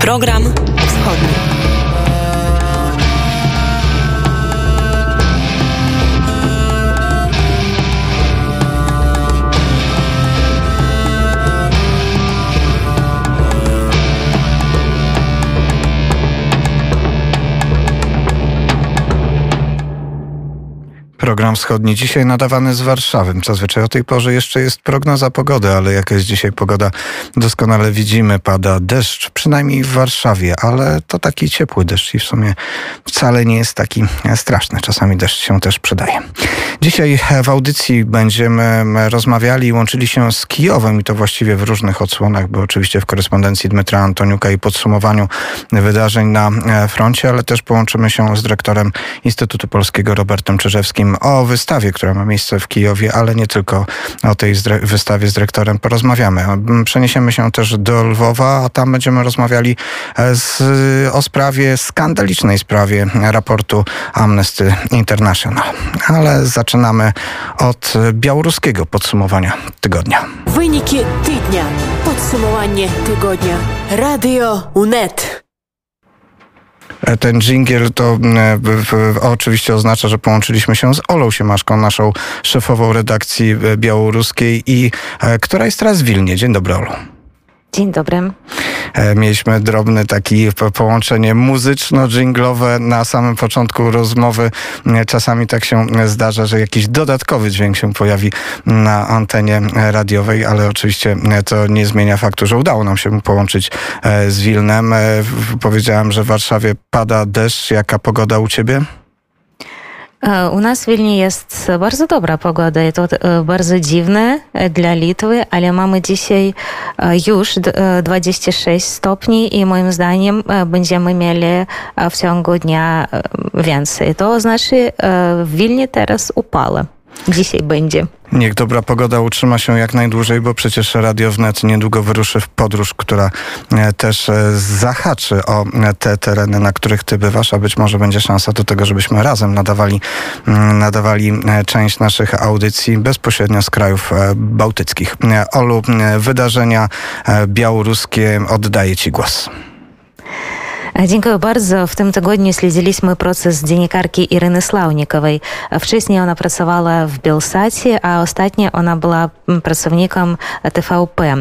Program Program wschodni dzisiaj nadawany z Warszawy. Zazwyczaj o tej porze jeszcze jest prognoza pogody, ale jaka jest dzisiaj pogoda doskonale widzimy. Pada deszcz, przynajmniej w Warszawie, ale to taki ciepły deszcz i w sumie wcale nie jest taki straszny. Czasami deszcz się też przydaje. Dzisiaj w audycji będziemy rozmawiali i łączyli się z Kijowem i to właściwie w różnych odsłonach, bo oczywiście w korespondencji Dmytra Antoniuka i podsumowaniu wydarzeń na froncie, ale też połączymy się z dyrektorem Instytutu Polskiego Robertem Czyżewskim o wystawie, która ma miejsce w Kijowie, ale nie tylko o tej wystawie z dyrektorem porozmawiamy. Przeniesiemy się też do Lwowa, a tam będziemy rozmawiali e, z, o sprawie, skandalicznej sprawie raportu Amnesty International. Ale zaczynamy od białoruskiego podsumowania tygodnia. Wyniki tygodnia. Podsumowanie tygodnia. Radio UNET. E, ten dżingiel to e, oczywiście oznacza, że połączyliśmy się z Olą Siemaszką, naszą szefową redakcji e, białoruskiej i która jest teraz w Wilnie. Dzień dobry, Olu. Dzień dobry. E, mieliśmy drobne takie połączenie muzyczno-dżinglowe na samym początku rozmowy. E, czasami tak się zdarza, że jakiś dodatkowy dźwięk się pojawi na antenie radiowej, ale oczywiście to nie zmienia faktu, że udało nam się połączyć e, z Wilnem. Powiedziałem, że w Warszawie pada deszcz. Jaka pogoda u ciebie? U nas w Wilnie jest bardzo dobra pogoda to bardzo dziwne dla Litwy, ale mamy dzisiaj już 26 stopni i moim zdaniem będziemy mieli w ciągu dnia więcej. To znaczy w Wilnie teraz upale. Dzisiaj będzie. Niech dobra pogoda utrzyma się jak najdłużej, bo przecież Radio Wnet niedługo wyruszy w podróż, która e, też e, zahaczy o e, te tereny, na których ty bywasz, a być może będzie szansa do tego, żebyśmy razem nadawali, mm, nadawali część naszych audycji bezpośrednio z krajów bałtyckich. Olu, wydarzenia białoruskie, oddaję ci głos. Dziękuję bardzo. W tym tygodniu śledziliśmy proces dziennikarki Iryny Slawnikowej. Wcześniej ona pracowała w Bielsacie, a ostatnio ona była pracownikiem TVP.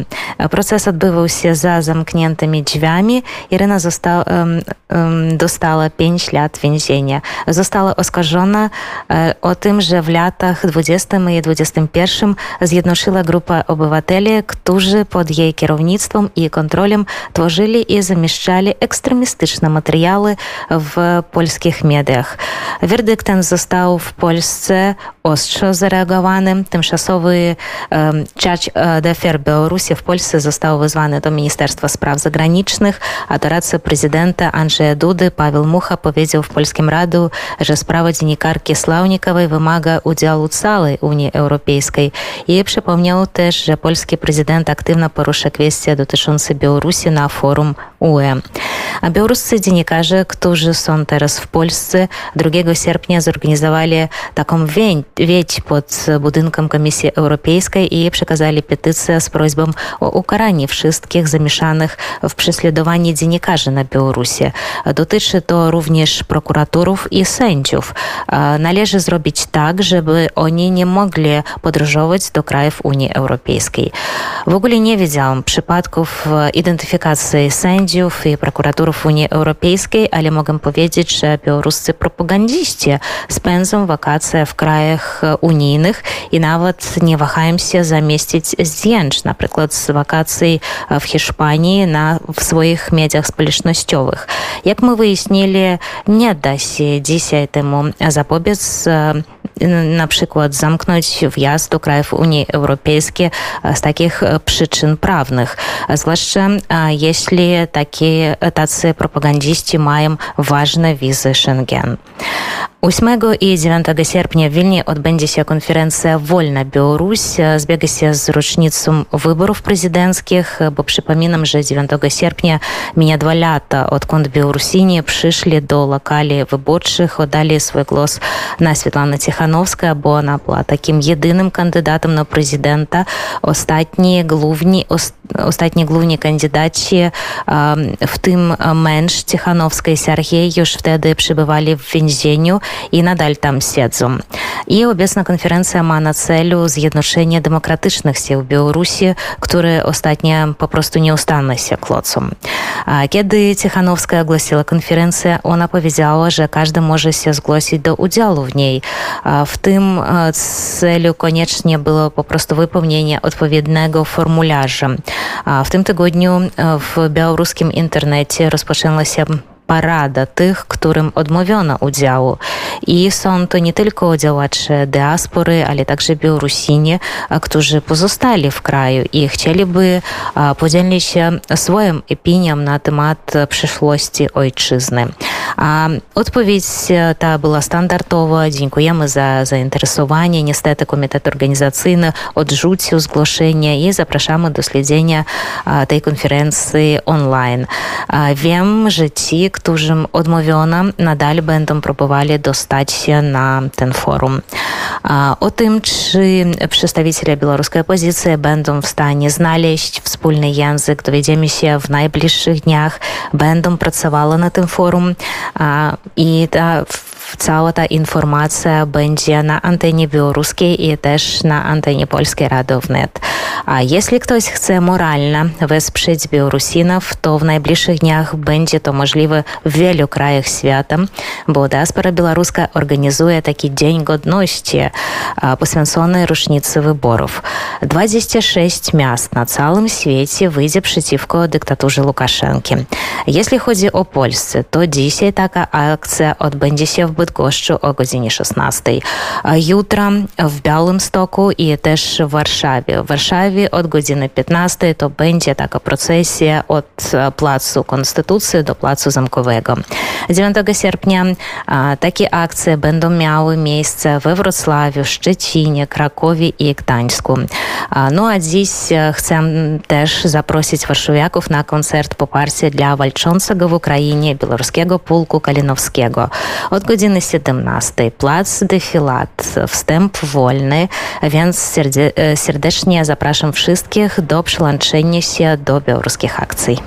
Proces odbywał się za zamkniętymi drzwiami. Iryna została, um, dostała 5 lat więzienia. Została oskarżona o tym, że w latach 20 i 21 zjednoczyła grupę obywateli, którzy pod jej kierownictwem i kontrolą tworzyli i zamieszczali ekstremistyczne materiały w polskich mediach. Werdykt ten został w Polsce ostro zareagowany. Tymczasowy Judge Defer Białorusi w Polsce został wezwany do Ministerstwa Spraw Zagranicznych, a doradca prezydenta Andrzeja Dudy Paweł Mucha powiedział w Polskim Radiu, że sprawa dziennikarki Slawnikowej wymaga udziału całej Unii Europejskiej i przypomniał też, że polski prezydent aktywnie porusza kwestie dotyczące Białorusi na forum UE. A białoruscy dziennikarze, którzy są teraz w Polsce, 2 sierpnia zorganizowali taką wieć pod budynkiem Komisji Europejskiej i przekazali petycję z prośbą o ukaranie wszystkich zamieszanych w prześladowaniu dziennikarzy na Białorusi. Dotyczy to również prokuratorów i sędziów. Należy zrobić tak, żeby oni nie mogli podróżować do krajów Unii Europejskiej. W ogóle nie widziałam przypadków identyfikacji sędziów i prokuratorów Unii Europejskiej, ale mogę powiedzieć, że białoruscy propagandziści spędzą wakacje w krajach unijnych i nawet nie wahają się zamieścić zdjęć, na przykład z wakacji w Hiszpanii na, w swoich mediach społecznościowych. Jak my wyjaśnili, nie da się dzisiaj temu zapobiec na przykład zamknąć wjazd do krajów Unii Europejskiej z takich przyczyn prawnych, zwłaszcza jeśli takie tacy propagandziści mają ważne wizy Schengen. 8 і 9 серпня в вільні відбудеться конференція Вольна Білорусь збігася з річницю выборов президентских, бо припомінам, же 9 серпня меня два лята откунд Білорусіні прийшли до локалі виборчих, дали свой голос на Світлана Тихановская, бо она была таким єдиним кандидатом на президента. Остатні главні, остатні главні кандидати, в тим менш Тихановська і Сергій, ж втеди прибували в вінзенню. I nadal tam siedzą. I obecna konferencja ma na celu zjednoczenie demokratycznych sił Białorusi, które ostatnio po prostu nieustannie się klocą. Kiedy Tichanowska ogłosiła konferencję, ona powiedziała, że każdy może się zgłosić do udziału w niej. W tym celu koniecznie było po prostu wypełnienie odpowiedniego formularza. W tym tygodniu w parada tych, którym odmówiono udziału. I są to nie tylko działacze diaspory, ale także Białorusini, którzy pozostali w kraju i chcieliby podzielić się swoją opinią na temat przyszłości ojczyzny. Odpowiedź ta była standardowa. Dziękujemy za zainteresowanie. Niestety komitet organizacyjny odrzucił zgłoszenie i zapraszamy do śledzenia tej konferencji online. Wiem, że ci, którym odmówiono, nadal będą próbowali dostać się na ten forum. O tym, czy przedstawiciele białoruskiej opozycji będą w stanie znaleźć wspólny język, dowiedziemy się w najbliższych dniach. Będą pracowały na tym forum i ta cała ta informacja będzie na antenie białoruskiej i też na antenie polskiej Radio Wnet. A jeśli ktoś chce moralnie wesprzeć Białorusinów, to w najbliższych dniach będzie to możliwe w wielu krajach świata, bo diaspora białoruska organizuje taki Dzień Godności poświęcony rocznicy wyborów. 26 miast na całym świecie wyjdzie przeciwko dyktaturze Łukaszenki. Jeśli chodzi o Polskę, to dzisiaj taka akcja odbędzie się w Bydgoszczy o godzinie 16. Jutro w Białymstoku i też w Warszawie. Warszawie od godziny 15 to będzie taka procesja od Placu Konstytucji do Placu Zamkowego. 9 sierpnia takie akcje będą miały miejsce we Wrocławiu, Szczecinie, Krakowie i Gdańsku. No a dziś chcę też zaprosić warszawiaków na koncert poparcia dla walczącego w Ukrainie białoruskiego pułku Kalinowskiego. Od godziny 17 plac Defilat, wstęp wolny, więc serdecznie zapraszam wszystkich do przyłączenia się do białoruskich akcji.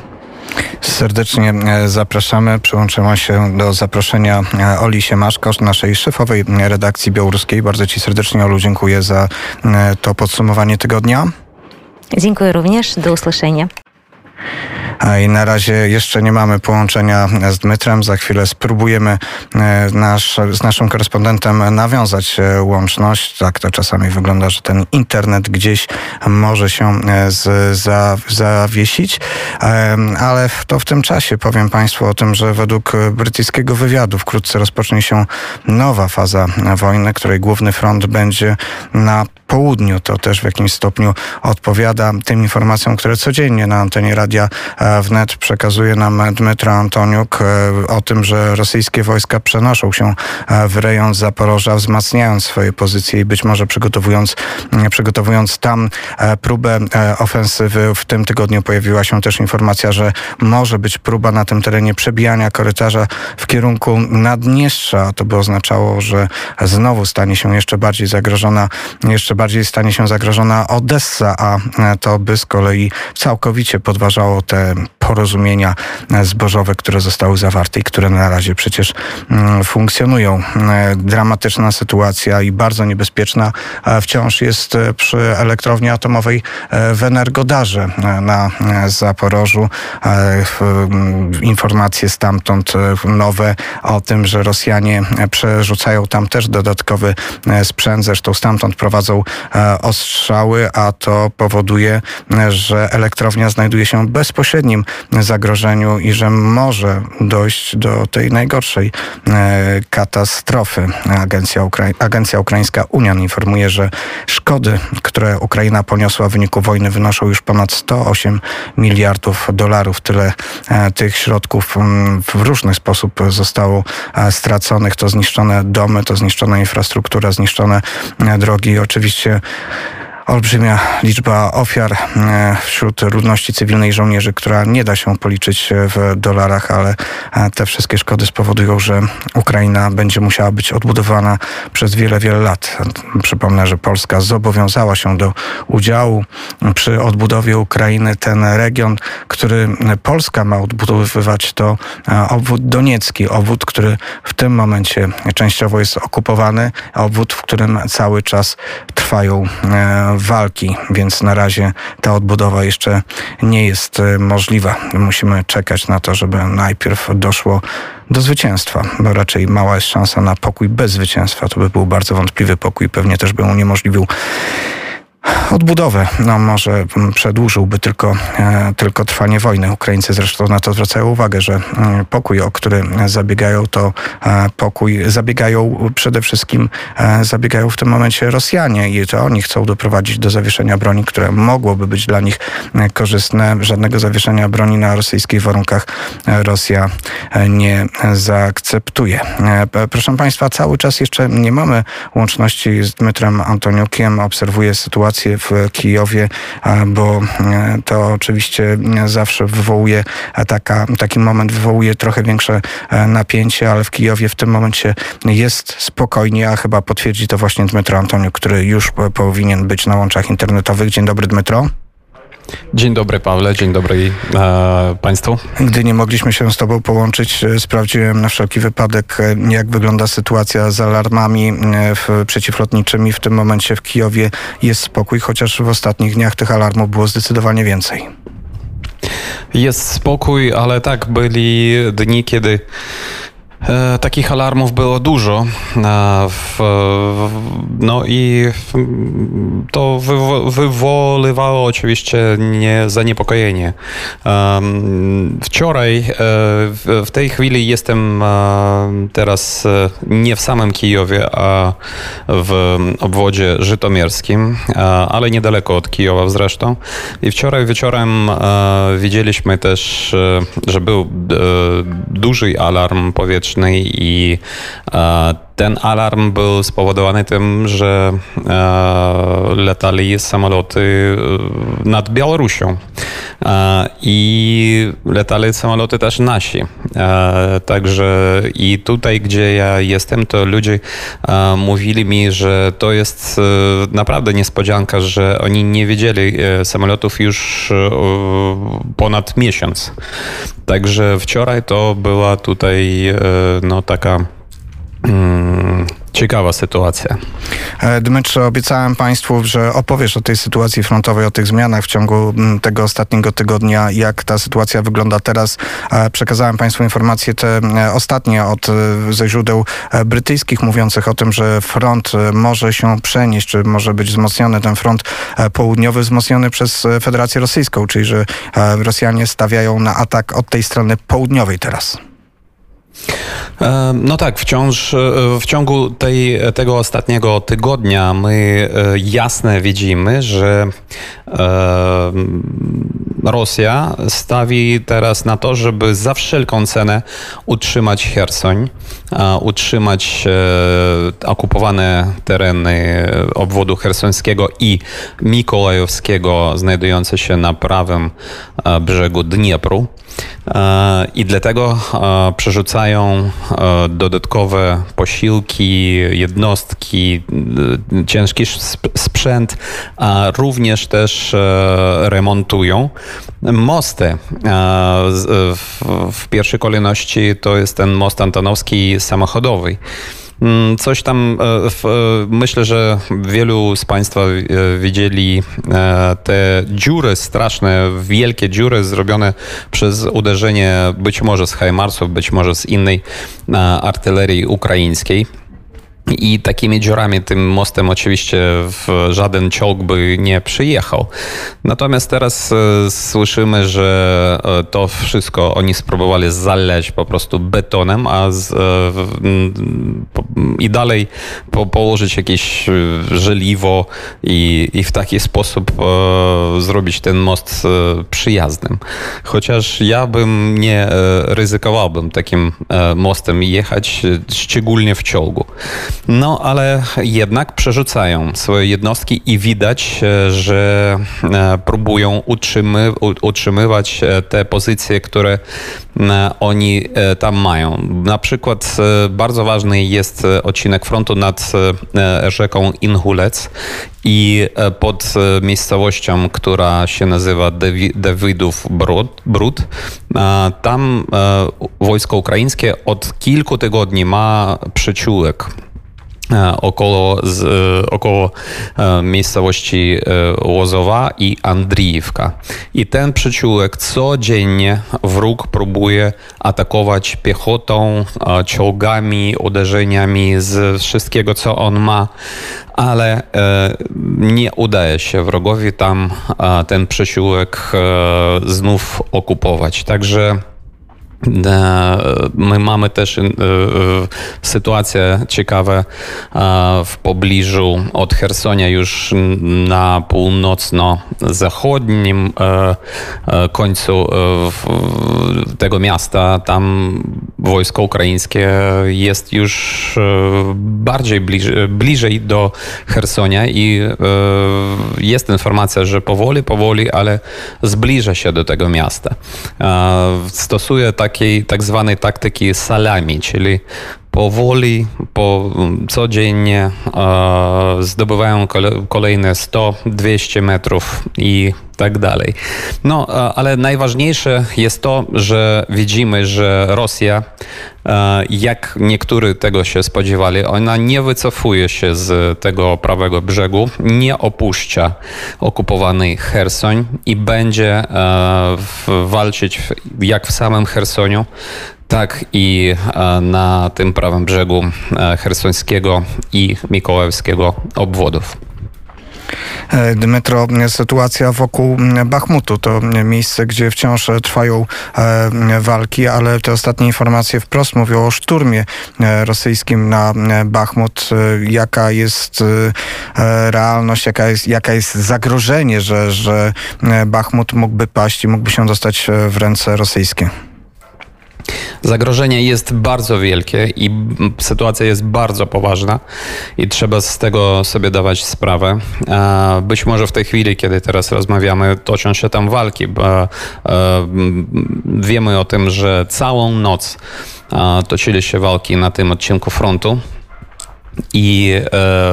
Serdecznie e, zapraszamy. Przyłączyła się do zaproszenia e, Oli Siemaszko, naszej szefowej redakcji białoruskiej. Bardzo Ci serdecznie, Olu, dziękuję za e, to podsumowanie tygodnia. Dziękuję również. Do usłyszenia. I na razie jeszcze nie mamy połączenia z Dmytrem. Za chwilę spróbujemy e, nasz, z naszym korespondentem nawiązać e, łączność. Tak to czasami wygląda, że ten internet gdzieś może się e, z, za, zawiesić. Ale to w tym czasie powiem Państwu o tym, że według brytyjskiego wywiadu wkrótce rozpocznie się nowa faza wojny, której główny front będzie na południu. To też w jakimś stopniu odpowiada tym informacjom, które codziennie na antenie radia wnet przekazuje nam Dmytro Antoniuk e, o tym, że rosyjskie wojska przenoszą się e, w rejon Zaporoża, wzmacniając swoje pozycje i być może przygotowując, przygotowując tam e, próbę ofensywy. W tym tygodniu pojawiła się też informacja, że może być próba na tym terenie przebijania korytarza w kierunku Naddniestrza. To by oznaczało, że znowu stanie się jeszcze bardziej zagrożona, jeszcze bardziej stanie się zagrożona Odessa, a to by z kolei całkowicie podważało te porozumienia zbożowe, które zostały zawarte i które na razie przecież mm, funkcjonują. E, dramatyczna sytuacja i bardzo niebezpieczna wciąż jest e, przy elektrowni atomowej e, w Energodarze na Zaporożu. Mm, informacje stamtąd nowe o tym, że Rosjanie przerzucają tam też dodatkowy sprzęt, zresztą stamtąd prowadzą ostrzały, a to powoduje, że elektrownia znajduje się bezpośrednim zagrożeniu i że może dojść do tej najgorszej e, katastrofy. Agencja, Ukra- Agencja Ukraińska Union informuje, że szkody, które Ukraina poniosła w wyniku wojny wynoszą już ponad 108 miliardów dolarów. Tyle e, tych środków mm, w różny sposób zostało e, straconych. To zniszczone domy, to zniszczona infrastruktura, zniszczone drogi. Oczywiście olbrzymia liczba ofiar e, wśród ludności cywilnej żołnierzy, która nie da się policzyć w dolarach, ale e, te wszystkie szkody spowodują, że Ukraina będzie musiała być odbudowana przez wiele, wiele lat. Przypomnę, że Polska zobowiązała się do udziału przy odbudowie Ukrainy. Ten region, który Polska ma odbudowywać, to e, obwód doniecki, obwód, który w tym momencie częściowo jest okupowany, obwód, w którym cały czas trwają walki, więc na razie ta odbudowa jeszcze nie jest e, możliwa. Musimy czekać na to, żeby najpierw doszło do zwycięstwa, bo raczej mała jest szansa na pokój bez zwycięstwa. To by był bardzo wątpliwy pokój, pewnie też by uniemożliwił odbudowę. No może przedłużyłby tylko, e, tylko trwanie wojny. Ukraińcy zresztą na to zwracają uwagę, że mm, pokój, o który zabiegają, to e, pokój zabiegają przede wszystkim, e, zabiegają w tym momencie Rosjanie i to oni chcą doprowadzić do zawieszenia broni, które mogłoby być dla nich korzystne. Żadnego zawieszenia broni na rosyjskich warunkach Rosja nie zaakceptuje. Proszę Państwa, cały czas jeszcze nie mamy łączności z Dmytrem Antoniukiem. Obserwuję sytuację w Kijowie, bo e, to oczywiście zawsze wywołuje e, taka, taki moment wywołuje trochę większe e, napięcie, ale w Kijowie w tym momencie jest spokojnie, a chyba potwierdzi to właśnie Dmytro Antoniuk, który już powinien być na łączach internetowych. Dzień dobry Dmytro. Dzień dobry Pawle, dzień dobry e, Państwu. Gdy nie mogliśmy się z Tobą połączyć, e, sprawdziłem na wszelki wypadek, e, jak wygląda sytuacja z alarmami e, w, przeciwlotniczymi. W tym momencie w Kijowie jest spokój, chociaż w ostatnich dniach tych alarmów było zdecydowanie więcej. Jest spokój, ale tak, byli dni, kiedy takich alarmów było dużo. E, no i to wywoływało oczywiście nie zaniepokojenie. Wczoraj, e, w tej chwili jestem teraz nie w samym Kijowie, a w obwodzie żytomierskim, ale niedaleko od Kijowa zresztą. I wczoraj wieczorem widzieliśmy też, że był duży alarm powietrzny i e, ten alarm był spowodowany tym, że e, latali samoloty e, nad Białorusią i latali samoloty też nasi. Także i tutaj, gdzie ja jestem, to ludzie mówili mi, że to jest naprawdę niespodzianka, że oni nie wiedzieli samolotów już ponad miesiąc. Także wczoraj to była tutaj no taka mm, ciekawa sytuacja. E, Dmytrze, obiecałem Państwu, że opowiesz o tej sytuacji frontowej, o tych zmianach w ciągu mm, tego ostatniego tygodnia, jak ta sytuacja wygląda teraz. E, przekazałem Państwu informacje te e, ostatnie od ze źródeł brytyjskich mówiących o tym, że front może się przenieść, czy może być wzmocniony ten front południowy, wzmocniony przez Federację Rosyjską, czyli że Rosjanie stawiają na atak od tej strony południowej teraz. E, no tak, wciąż e, w ciągu tej, tego ostatniego tygodnia my e, jasne widzimy, że Rosja stawi teraz na to, żeby za wszelką cenę utrzymać Hersoń, utrzymać okupowane tereny obwodu hersońskiego i mikołajowskiego znajdujące się na prawym brzegu Dniepru. I dlatego przerzucają dodatkowe posiłki, jednostki, ciężki sprzęt, a również też remontują mosty. W pierwszej kolejności to jest ten most antonowski samochodowy. Mm, coś tam, e, e, myślę, że wielu z Państwa e, widzieli te dziury straszne, wielkie dziury zrobione przez uderzenie być może z Hajmarsów, być może z innej artylerii ukraińskiej. I takimi dziurami tym mostem oczywiście żaden ciąg by nie przyjechał. Natomiast teraz e, słyszymy, że e, to wszystko oni spróbowali zaleć po prostu betonem, a z, e, i dalej po, położyć jakieś żeliwo i, i w taki sposób zrobić ten most przyjaznym. Chociaż ja bym nie ryzykowałbym takim mostem jechać, szczególnie w ciągu. No, ale jednak przerzucają swoje jednostki i widać, że próbują utrzymy, utrzymywać te pozycje, które oni tam mają. Na przykład bardzo ważny jest odcinek frontu nad rzeką Inhulec i pod miejscowością, która się nazywa Dawidów Brud, tam wojsko ukraińskie od kilku tygodni ma przyczółek około, z, około miejscowości Łozowa i Andriivka. I ten przyczółek codziennie wróg próbuje atakować piechotą, czołgami, uderzeniami z wszystkiego, co on ma, ale nie udaje się wrogowi tam ten przyczółek znów okupować. Także My mamy też sytuację ciekawą w pobliżu od Hersonia już na północno-zachodnim końcu tego miasta. Tam wojsko ukraińskie jest już bardziej bliżej, bliżej do Hersonia i jest informacja, że powoli, powoli, ale zbliża się do tego miasta. Stosuje tak takiej tak zwanej taktyki salami, czyli powoli, po, codziennie e, zdobywają kolejne 100-200 metrów i tak dalej. No, ale najważniejsze jest to, że widzimy, że Rosja, jak niektórzy tego się spodziewali, ona nie wycofuje się z tego prawego brzegu, nie opuszcza okupowany Hersoń i będzie walczyć jak w samym Hersoniu, tak i na tym prawym brzegu hersońskiego i mikołajowskiego obwodów. E, Dmytro, sytuacja wokół Bachmutu to miejsce, gdzie wciąż trwają e, walki, ale te ostatnie informacje wprost mówią o szturmie e, rosyjskim na Bachmut. Jaka jest realność, jaka jest, jaka jest zagrożenie, że, że Bachmut mógłby paść i mógłby się dostać w ręce rosyjskie? Zagrożenie jest bardzo wielkie i sytuacja jest bardzo poważna i trzeba z tego sobie dawać sprawę. Być może w tej chwili, kiedy teraz rozmawiamy, toczą się tam walki, bo wiemy o tym, że całą noc toczyli się walki na tym odcinku frontu i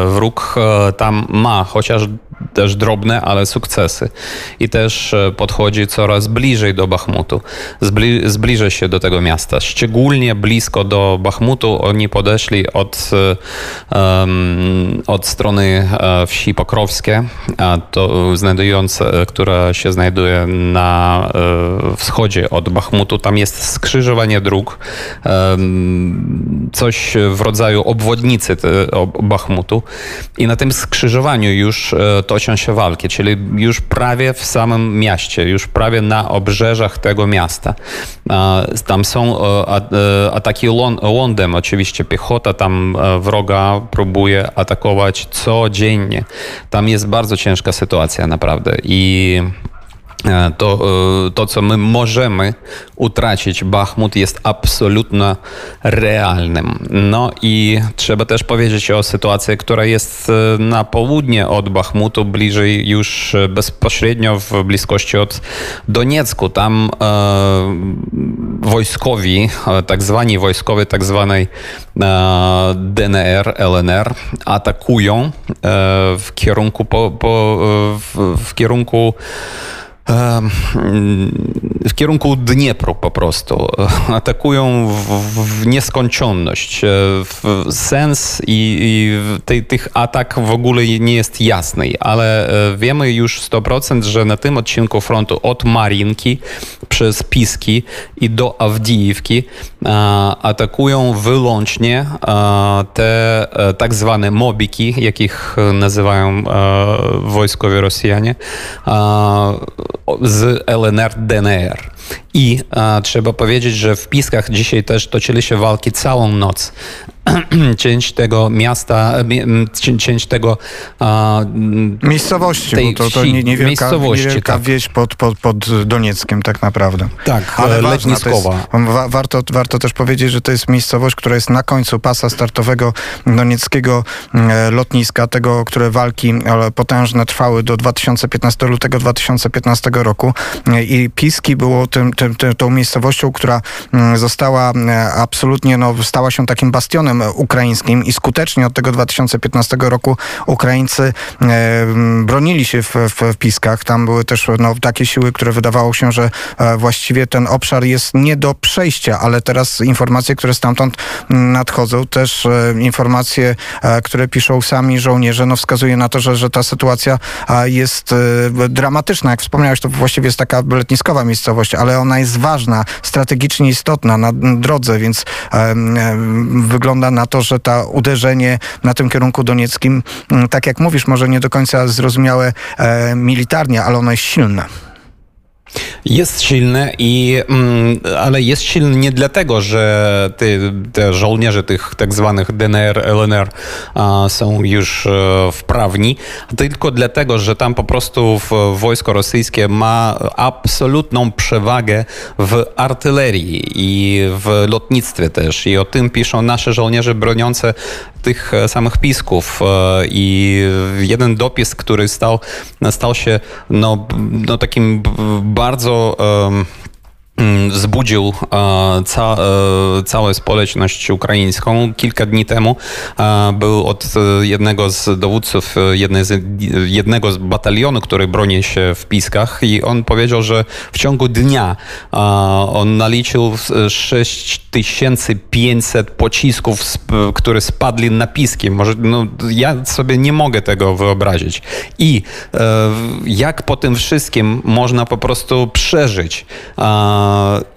wróg tam ma chociaż też drobne, ale sukcesy. I też e, podchodzi coraz bliżej do Bachmutu. Zbli zbliża się do tego miasta. Szczególnie blisko do Bachmutu oni podeszli od, um, od strony e, wsi Pokrowskie, to znajdujące, która się znajduje na wschodzie od Bachmutu. Tam jest skrzyżowanie dróg, um, coś w rodzaju obwodnicy Bachmutu. I na tym skrzyżowaniu już toczą się walki, czyli już prawie w samym mieście, już prawie na obrzeżach tego miasta. Tam są e, ataki lądem, oczywiście piechota tam e, wroga próbuje atakować codziennie. Tam jest bardzo ciężka sytuacja naprawdę i to, e, to, co my możemy utracić, Bachmut jest absolutnie realnym. No i trzeba też powiedzieć o sytuacji, która jest e, na południe od Bachmutu, bliżej już bezpośrednio w bliskości od Doniecku. Tam e, wojskowi, tak zwani wojskowie tak zwanej e, DNR, LNR atakują e, w kierunku po, po w, w kierunku w kierunku Dniepru po prostu. Atakują w, w nieskończoność. E, sens i, i tych atak w ogóle nie jest jasny, ale e, wiemy już 100%, że na tym odcinku frontu od Marinki przez Piski i do Awdijivki e, atakują wyłącznie te tak zwane mobiki, jakich nazywają wojskowi Rosjanie z LNR, DNR. I trzeba powiedzieć, że w Piskach dzisiaj też toczyli się walki całą noc. część tego miasta, część tego... Miejscowości, tej bo to, to nie, niewielka, miejscowości, niewielka tak. wieś pod, pod, pod Donieckiem tak naprawdę. Tak, ale letniskowa. Jest, warto, warto też powiedzieć, że to jest miejscowość, która jest na końcu pasa startowego donieckiego e, lotniska, tego, które walki potężne trwały do 2015 lutego 2015 roku e, i Piski było tym, tym, tą miejscowością, która mm, została e, absolutnie, no, stała się takim bastionem ukraińskim i skutecznie od tego 2015 roku Ukraińcy bronili się w, w, Piskach. Tam były też no, takie siły, które wydawało się, że właściwie ten obszar jest nie do przejścia, ale teraz informacje, które stamtąd nadchodzą, też informacje, które piszą sami żołnierze, no wskazuje na to, że, że ta sytuacja jest e, dramatyczna. Jak wspomniałeś, to właściwie jest taka letniskowa miejscowość, ale ona jest ważna, strategicznie istotna na drodze, więc wygląda na to, że to uderzenie na tym kierunku donieckim, tak jak mówisz, może nie do końca zrozumiałe e, militarnie, ale ono jest silne. Jest silny, i, mm, ale jest silny nie dlatego, że ty, te żołnierze tych tak zwanych DNR, LNR są już e, wprawni, tylko dlatego, że tam po prostu wojsko rosyjskie ma absolutną przewagę w artylerii i w lotnictwie też. I o tym piszą nasze żołnierze broniące tych e, samych pisków. E, I jeden dopis, który stał, stał się no, no takim bardzo um, zbudził e, ca, e, całą społeczność ukraińską. Kilka dni temu e, był od jednego z dowódców z, jednego z batalionu, który broni się w Piskach i on powiedział, że w ciągu dnia on naliczył 6500 pocisków, które spadli na Piski. Może, no, ja sobie nie mogę tego wyobrazić. I jak po tym wszystkim można po prostu przeżyć?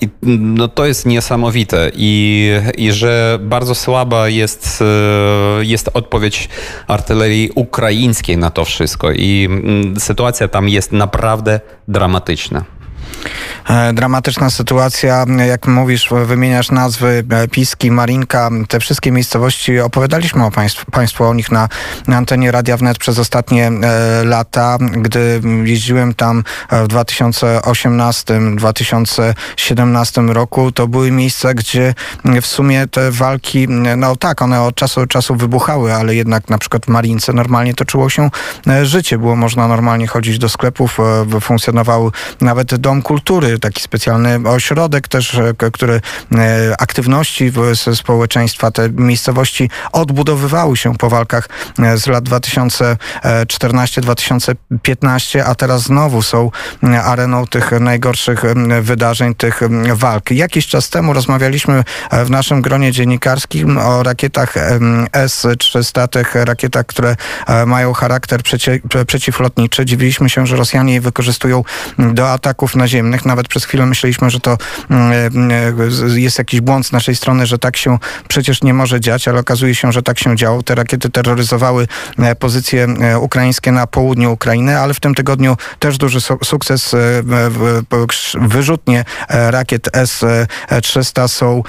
I no to jest niesamowite i, i że bardzo słaba jest, e, jest odpowiedź artylerii ukraińskiej na to wszystko i mm, sytuacja tam jest naprawdę dramatyczna. E, dramatyczna sytuacja, jak mówisz, wymieniasz nazwy e, Piski, Marinka, te wszystkie miejscowości, opowiadaliśmy o państwu, państwu o nich na, na antenie Radia Wnet przez ostatnie e, lata, gdy jeździłem tam w 2018-2017 roku, to były miejsca, gdzie w sumie te walki, no tak, one od czasu do czasu wybuchały, ale jednak na przykład w Marince normalnie toczyło się życie, było można normalnie chodzić do sklepów, funkcjonował nawet kultury, taki specjalny ośrodek też, e, który e, aktywności społeczeństwa, te miejscowości odbudowywały się po walkach e, z lat 2014-2015, a teraz znowu są areną tych najgorszych wydarzeń, tych walk. Jakiś czas temu rozmawialiśmy w naszym gronie dziennikarskim o rakietach S-300, tych rakietach, które mają charakter przeci przeciwlotniczy. Dziwiliśmy się, że Rosjanie je wykorzystują do ataków naziemnych, nawet przez chwilę myśleliśmy, że to mm, e, jest jakiś błąd z naszej strony, że tak się przecież nie może dziać, ale okazuje się, że tak się działo. Te rakiety terroryzowały e, pozycje e, ukraińskie na południu Ukrainy, ale w tym tygodniu też duży sukces. Wyrzutnie rakiet S-300 są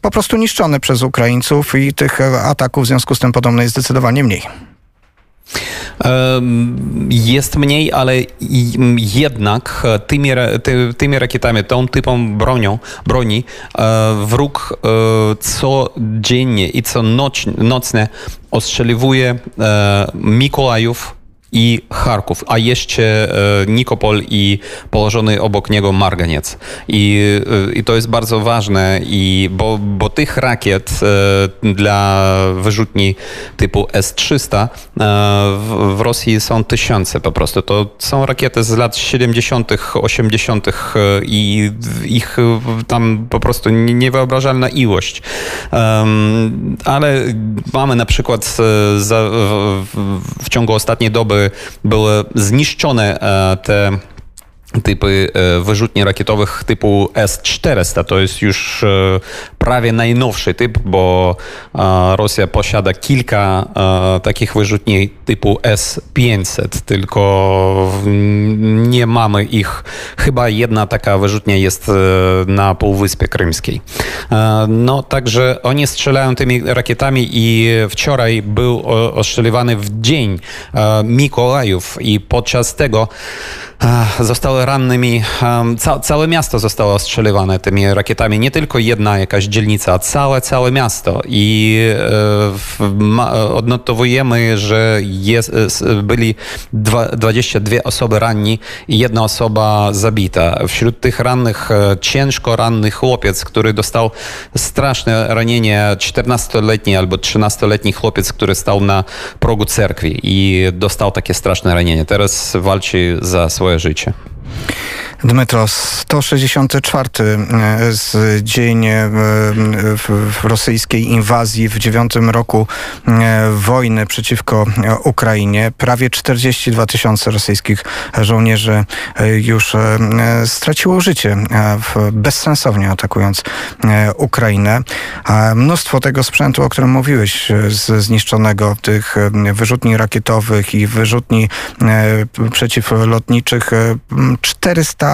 po prostu niszczone przez Ukraińców i tych ataków w związku z tym podobno jest zdecydowanie mniej. Jest mniej, ale jednak tymi, ty, tymi rakietami, tą typą bronią, broni e, wróg e, codziennie i co noc, nocne ostrzeliwuje e, Mikołajów, i Charków, a jeszcze e, Nikopol i położony obok niego Marganiec. I, e, i to jest bardzo ważne, i, bo, bo tych rakiet e, dla wyrzutni typu S-300 w, w Rosji są tysiące po prostu. To są rakiety z lat 70., 80. i ich tam po prostu niewyobrażalna ilość. Ale mamy na przykład w ciągu ostatniej doby były zniszczone e, te typy wyrzutni rakietowych typu S-400. To jest już prawie najnowszy typ, bo Rosja posiada kilka takich wyrzutni typu S-500, tylko nie mamy ich. Chyba jedna taka wyrzutnia jest na Półwyspie Krymskiej. No także oni strzelają tymi rakietami i wczoraj był ostrzeliwany w dzień Mikołajów i podczas tego zostały rannymi, ca całe miasto zostało ostrzeliwane tymi rakietami, nie tylko jedna jakaś dzielnica, całe, całe miasto i e, odnotowujemy, że jest, byli 22 osoby ranni i jedna osoba zabita. Wśród tych rannych e, ciężko ranny chłopiec, który dostał straszne ranienie, 14-letni albo 13-letni chłopiec, który stał na progu cerkwi i dostał takie straszne ranienie. Teraz walczy za swoje całe życie. Dmytro, 164 e, z dzień e, rosyjskiej inwazji w dziewiątym roku e, wojny przeciwko Ukrainie. Prawie 42 tysiące rosyjskich żołnierzy już straciło życie bezsensownie atakując Ukrainę. Mnóstwo tego sprzętu, o którym mówiłeś, zniszczonego tych wyrzutni rakietowych i wyrzutni przeciwlotniczych 400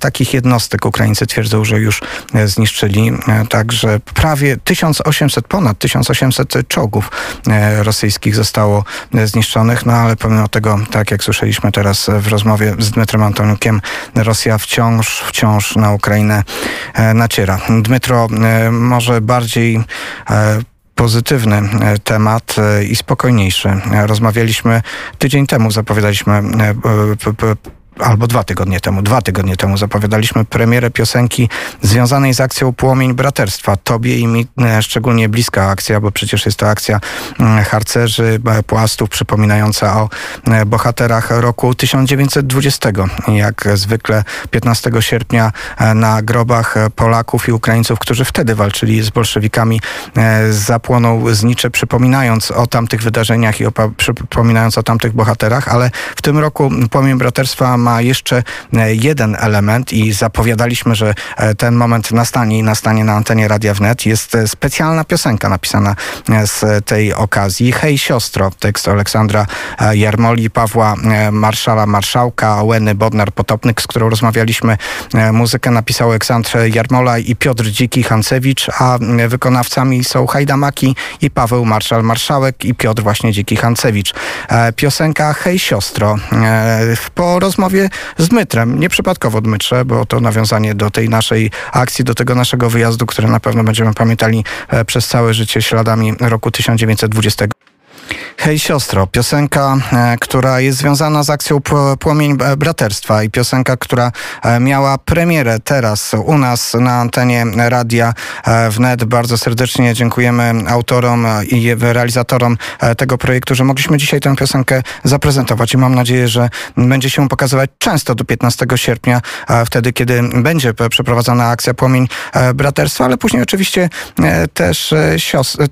takich jednostek Ukraińcy twierdzą, że już e, zniszczyli. E, także prawie 1800, ponad 1800 czołgów e, rosyjskich zostało zniszczonych, no ale pomimo tego, tak jak słyszeliśmy teraz w rozmowie z Dmytrem Antoniukiem, Rosja wciąż, wciąż na Ukrainę naciera. Dmytro, może bardziej pozytywny temat i spokojniejszy. Rozmawialiśmy tydzień temu, zapowiadaliśmy albo dwa tygodnie temu, dwa tygodnie temu zapowiadaliśmy premierę piosenki związanej z akcją Płomień Braterstwa. Tobie i mi e, szczególnie bliska akcja, bo przecież jest to akcja mm, harcerzy, e, płastów przypominająca o e, bohaterach roku 1920. Jak zwykle 15 sierpnia na grobach Polaków i Ukraińców, którzy wtedy walczyli z bolszewikami, zapłonął znicze, przypominając o tamtych wydarzeniach i przypominając o tamtych bohaterach, ale w tym roku Płomień Braterstwa ma jeszcze e, jeden element i zapowiadaliśmy, że e, ten moment nastanie i nastanie na antenie Radia Wnet. Jest e, specjalna piosenka napisana z tej okazji. Hej siostro, tekst Aleksandra Jarmoli, Pawła Marszala Marszałka, Łeny Bodnar-Potopnyk, z którą rozmawialiśmy. Muzykę napisał Aleksandr Jarmola i Piotr Dziki-Hancewicz, a wykonawcami są Hajdamaki i Paweł Marszal Marszałek i Piotr właśnie Dziki-Hancewicz. Piosenka Hej siostro. Po rozmowie rozmowie z Dmytrem. Nieprzypadkowo Dmytrze, bo to nawiązanie do tej naszej akcji, do tego naszego wyjazdu, który na pewno będziemy pamiętali e, przez całe życie śladami roku 1920. Hej siostro, piosenka, e, która jest związana z akcją Płomień Braterstwa i piosenka, która e, miała premierę teraz u nas na antenie radia e, wnet. Bardzo serdecznie dziękujemy autorom i realizatorom tego projektu, że mogliśmy dzisiaj tę piosenkę zaprezentować. I mam nadzieję, że będzie się pokazywać często do 15 sierpnia, wtedy kiedy będzie przeprowadzona akcja Płomień Braterstwa, ale później oczywiście też,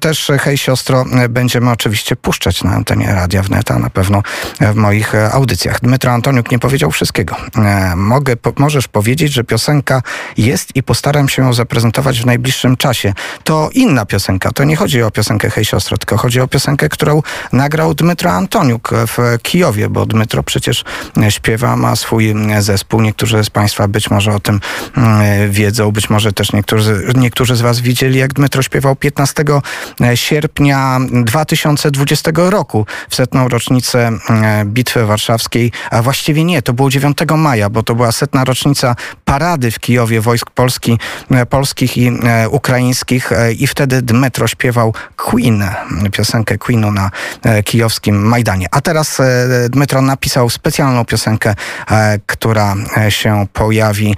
też Hej siostro będziemy oczywiście puszczać na antenie Radia Wneta, na pewno w moich e, audycjach. Dmytro Antoniuk nie powiedział wszystkiego. E, mogę, po, możesz powiedzieć, że piosenka jest i postaram się ją zaprezentować w najbliższym czasie. To inna piosenka. To nie chodzi o piosenkę Hej Siostro, tylko chodzi o piosenkę, którą nagrał Dmytro Antoniuk w Kijowie, bo Dmytro przecież śpiewa, ma swój zespół. Niektórzy z Państwa być może o tym wiedzą, być może też niektórzy, niektórzy z Was widzieli, jak Dmytro śpiewał 15 sierpnia 2020 roku, w setną rocznicę e, Bitwy Warszawskiej, a właściwie nie, to było 9 maja, bo to była setna rocznica parady w Kijowie wojsk Polski, e, polskich i e, ukraińskich i wtedy Dmetro śpiewał Queen, piosenkę Queenu na kijowskim Majdanie. A teraz Dmetro napisał specjalną piosenkę, która się pojawi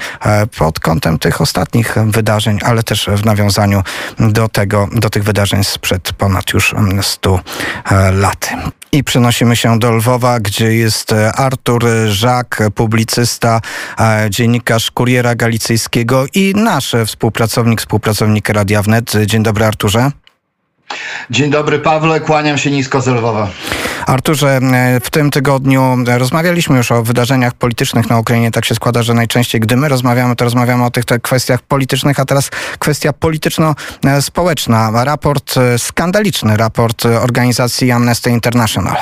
pod kątem tych ostatnich wydarzeń, ale też w nawiązaniu do tego, do tych wydarzeń sprzed ponad już 100 lat. I przenosimy się do Lwowa, gdzie jest Artur Żak, publicysta, dziennikarz Kuriera Galicyjskiego i nasz współpracownik, współpracownik Radia Wnet. Dzień dobry Arturze. Dzień dobry Pawle, kłaniam się nisko z Lwowa. Arturze, e, w tym tygodniu rozmawialiśmy już o wydarzeniach politycznych na Ukrainie. Tak się składa, że najczęściej, gdy my rozmawiamy, to rozmawiamy o tych kwestiach politycznych, a teraz kwestia polityczno-społeczna. Raport, e, skandaliczny raport organizacji Amnesty International.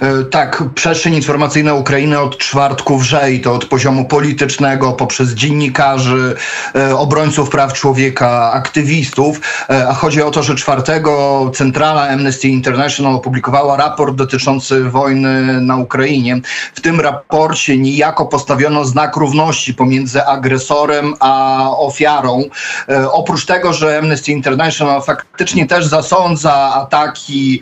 E, tak, przestrzeń informacyjna Ukrainy od czwartku wrze i to od poziomu politycznego, poprzez dziennikarzy, e, obrońców praw człowieka, aktywistów. E, a chodzi o to, że czwartego centrala Amnesty International opublikowała raport dotyczący wojny na Ukrainie. W tym raporcie niejako postawiono znak równości pomiędzy agresorem a ofiarą. Oprócz tego, że Amnesty International faktycznie też zasądza ataki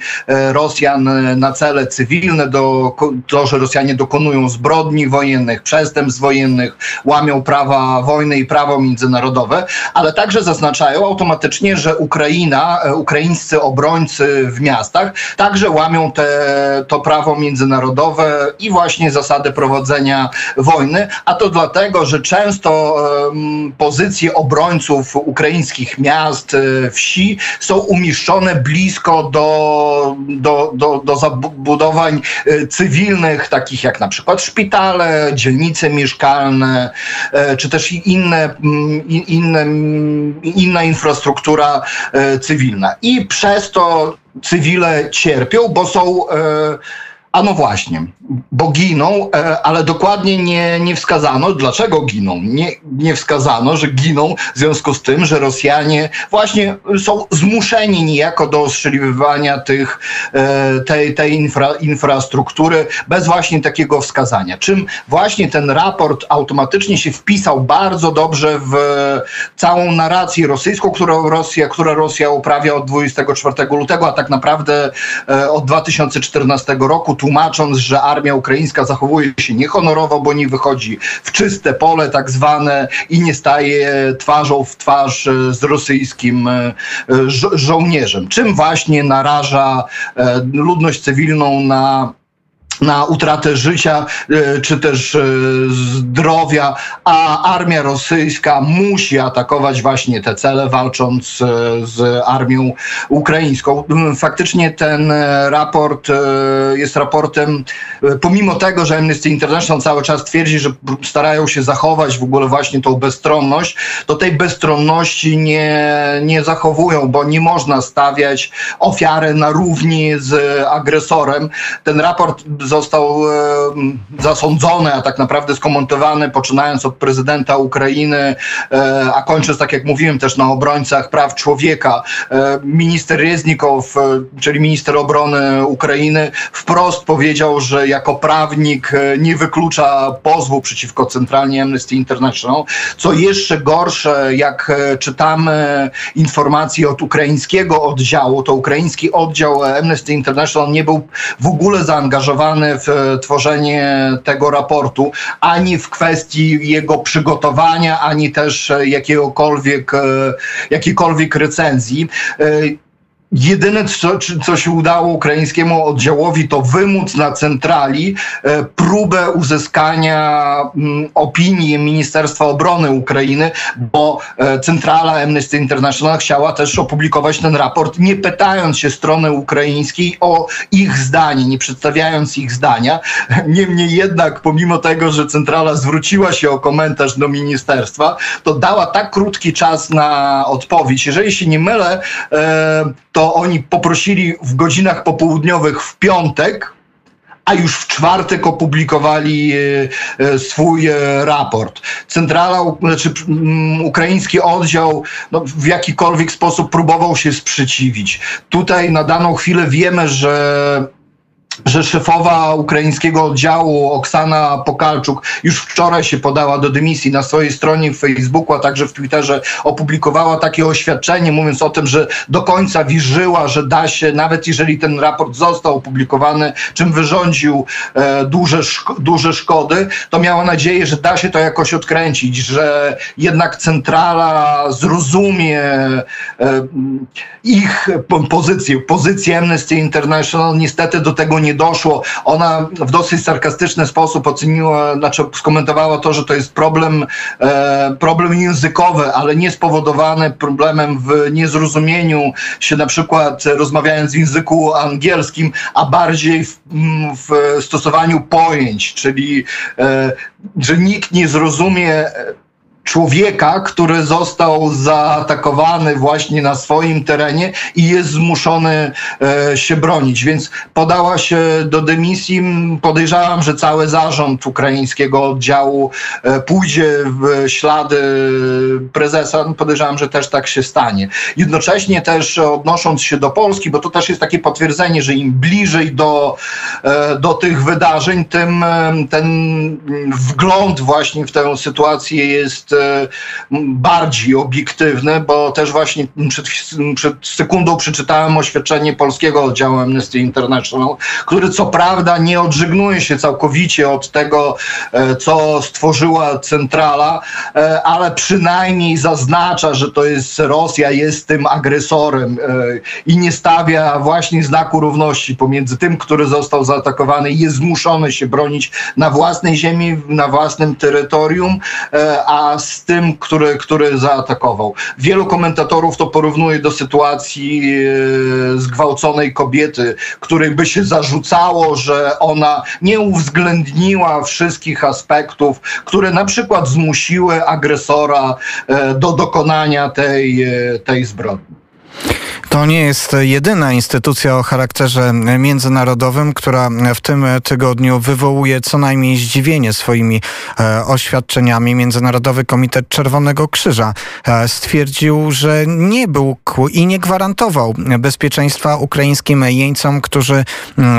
Rosjan na cele cywilne, do, to, że Rosjanie dokonują zbrodni wojennych, przestępstw wojennych, łamią prawa wojny i prawo międzynarodowe, ale także zaznaczają automatycznie, że Ukraina, e, ukraińscy obrońcy w miastach także łamią te, to prawo międzynarodowe i właśnie zasady prowadzenia wojny, a to dlatego, że często um, pozycje obrońców ukraińskich miast, e, wsi są umieszczone blisko do, do, do, do zabudowy zabudowań e, cywilnych, takich jak na przykład szpitale, dzielnice mieszkalne, e, czy też inne, mm, inne, mm, inna infrastruktura e, cywilna. I przez to cywile cierpią, bo są a no właśnie, bo giną, e, ale dokładnie nie, nie wskazano, dlaczego giną. Nie, nie wskazano, że giną w związku z tym, że Rosjanie właśnie są zmuszeni niejako do ostrzeliwania tych, e, tej, tej infra, infrastruktury bez właśnie takiego wskazania. Czym właśnie ten raport automatycznie się wpisał bardzo dobrze w całą narrację rosyjską, którą Rosja, która Rosja uprawia od 24 lutego, a tak naprawdę e, od 2014 roku tłumacząc, że armia ukraińska zachowuje się niehonorowo, bo nie wychodzi w czyste pole tak zwane i nie staje twarzą w twarz e, z rosyjskim e, żo żołnierzem. Czym właśnie naraża e, ludność cywilną na na utratę życia e, czy też e, zdrowia, a armia rosyjska musi atakować właśnie te cele, walcząc e, z armią ukraińską. Faktycznie ten raport jest raportem, pomimo tego, że Amnesty International cały czas twierdzi, że starają się zachować w ogóle właśnie tą bezstronność, to tej bezstronności nie, nie zachowują, bo nie można stawiać ofiary na równi z agresorem. Ten raport został e, zasądzony, a tak naprawdę skomentowany, poczynając od prezydenta Ukrainy, e, a kończąc, tak jak mówiłem, też na obrońcach praw człowieka. E, minister Reznikow, czyli minister obrony Ukrainy, wprost powiedział, że jako prawnik nie wyklucza pozwu przeciwko centralnie Amnesty International. Co jeszcze gorsze, jak czytamy informacje od ukraińskiego oddziału, to ukraiński oddział Amnesty International nie był w ogóle zaangażowany w e, tworzenie tego raportu, ani w kwestii jego przygotowania, ani też e, e, jakiejkolwiek recenzji. Jedyne, co, co się udało ukraińskiemu oddziałowi, to wymóc na centrali e, próbę uzyskania mm, opinii Ministerstwa Obrony Ukrainy, bo e, centrala Amnesty International chciała też opublikować ten raport, nie pytając się strony ukraińskiej o ich zdanie, nie przedstawiając ich zdania. Niemniej jednak, pomimo tego, że centrala zwróciła się o komentarz do ministerstwa, to dała tak krótki czas na odpowiedź. Jeżeli się nie mylę, e, to oni poprosili w godzinach popołudniowych w piątek, a już w czwartek opublikowali e, e, swój e, raport. Centrala, znaczy ukraiński oddział no, w jakikolwiek sposób próbował się sprzeciwić. Tutaj na daną chwilę wiemy, że że szefowa ukraińskiego oddziału Oksana Pokalczuk już wczoraj się podała do dymisji na swojej stronie w Facebooku, a także w Twitterze opublikowała takie oświadczenie, mówiąc o tym, że do końca wierzyła, że da się, nawet jeżeli ten raport został opublikowany, czym wyrządził e, duże, szk duże szkody, to miała nadzieję, że da się to jakoś odkręcić, że jednak centrala zrozumie e, ich pozycję, pozycję Amnesty International. Niestety do tego nie nie doszło. Ona w dosyć sarkastyczny sposób oceniła, znaczy skomentowała to, że to jest problem, e, problem językowy, ale nie spowodowany problemem w niezrozumieniu się na przykład rozmawiając w języku angielskim, a bardziej w, w stosowaniu pojęć, czyli e, że nikt nie zrozumie człowieka, który został zaatakowany właśnie na swoim terenie i jest zmuszony e, się bronić. Więc podała się do dymisji. Podejrzewam, że cały zarząd ukraińskiego oddziału e, pójdzie w ślady prezesa. Podejrzewam, że też tak się stanie. Jednocześnie też odnosząc się do Polski, bo to też jest takie potwierdzenie, że im bliżej do, e, do tych wydarzeń, tym e, ten wgląd właśnie w tę sytuację jest E, bardziej obiektywny, bo też właśnie przed, przed sekundą przeczytałem oświadczenie polskiego oddziału Amnesty International, który co prawda nie odżegnuje się całkowicie od tego, e, co stworzyła centrala, e, ale przynajmniej zaznacza, że to jest Rosja, jest tym agresorem i nie stawia właśnie znaku równości pomiędzy tym, który został zaatakowany i jest zmuszony się bronić na własnej ziemi, na własnym terytorium, a z tym, który, który zaatakował. Wielu komentatorów to porównuje do sytuacji e, zgwałconej kobiety, której by się zarzucało, że ona nie uwzględniła wszystkich aspektów, które na przykład zmusiły agresora e, do dokonania tej, e, tej zbrodni. To nie jest jedyna instytucja o charakterze międzynarodowym, która w tym tygodniu wywołuje co najmniej zdziwienie swoimi e, oświadczeniami. Międzynarodowy Komitet Czerwonego Krzyża e, stwierdził, że nie był i nie gwarantował bezpieczeństwa ukraińskim jeńcom, którzy